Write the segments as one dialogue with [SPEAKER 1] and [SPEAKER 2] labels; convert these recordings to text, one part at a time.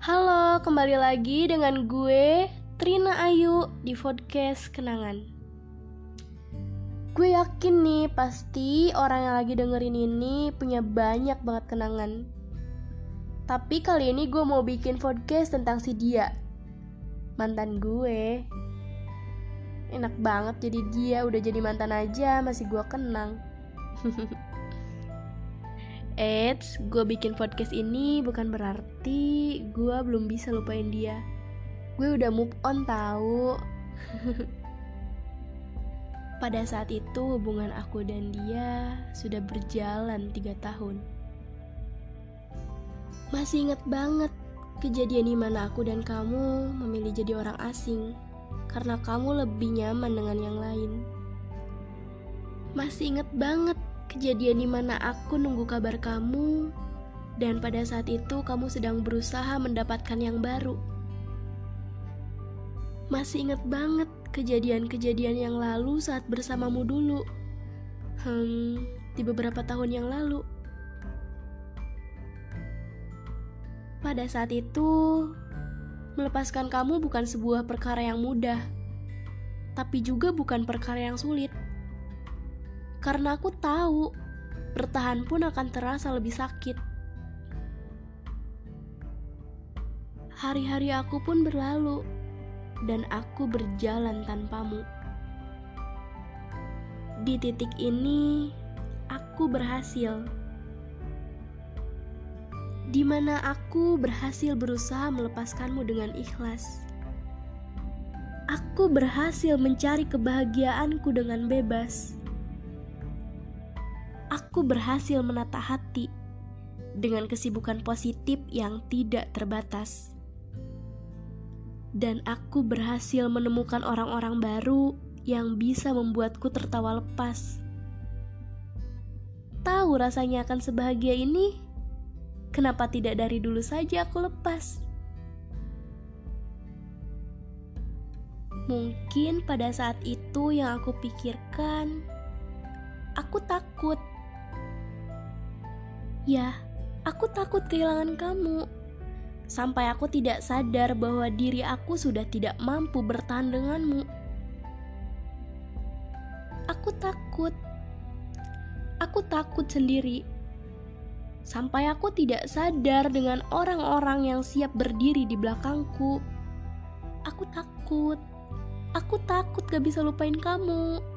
[SPEAKER 1] Halo, kembali lagi dengan gue Trina Ayu di podcast Kenangan. Gue yakin nih pasti orang yang lagi dengerin ini punya banyak banget kenangan. Tapi kali ini gue mau bikin podcast tentang si dia. Mantan gue. Enak banget jadi dia udah jadi mantan aja masih gue kenang. Eits, gue bikin podcast ini bukan berarti gue belum bisa lupain dia. Gue udah move on tahu. Pada saat itu hubungan aku dan dia sudah berjalan tiga tahun. Masih inget banget kejadian di mana aku dan kamu memilih jadi orang asing karena kamu lebih nyaman dengan yang lain. Masih inget banget kejadian di mana aku nunggu kabar kamu, dan pada saat itu kamu sedang berusaha mendapatkan yang baru. Masih ingat banget kejadian-kejadian yang lalu saat bersamamu dulu. Hmm, di beberapa tahun yang lalu. Pada saat itu, melepaskan kamu bukan sebuah perkara yang mudah, tapi juga bukan perkara yang sulit karena aku tahu bertahan pun akan terasa lebih sakit. Hari-hari aku pun berlalu, dan aku berjalan tanpamu. Di titik ini, aku berhasil. Di mana aku berhasil berusaha melepaskanmu dengan ikhlas. Aku berhasil mencari kebahagiaanku dengan bebas aku berhasil menata hati dengan kesibukan positif yang tidak terbatas. Dan aku berhasil menemukan orang-orang baru yang bisa membuatku tertawa lepas. Tahu rasanya akan sebahagia ini? Kenapa tidak dari dulu saja aku lepas? Mungkin pada saat itu yang aku pikirkan, aku takut Ya, aku takut kehilangan kamu. Sampai aku tidak sadar bahwa diri aku sudah tidak mampu bertahan denganmu. Aku takut. Aku takut sendiri. Sampai aku tidak sadar dengan orang-orang yang siap berdiri di belakangku. Aku takut. Aku takut gak bisa lupain kamu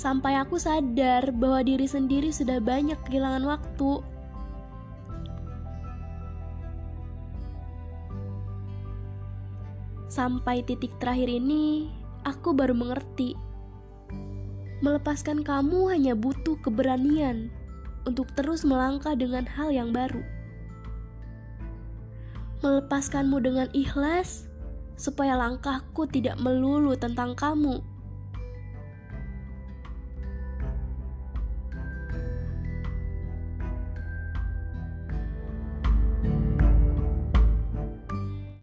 [SPEAKER 1] sampai aku sadar bahwa diri sendiri sudah banyak kehilangan waktu. Sampai titik terakhir ini, aku baru mengerti. Melepaskan kamu hanya butuh keberanian untuk terus melangkah dengan hal yang baru. Melepaskanmu dengan ikhlas supaya langkahku tidak melulu tentang kamu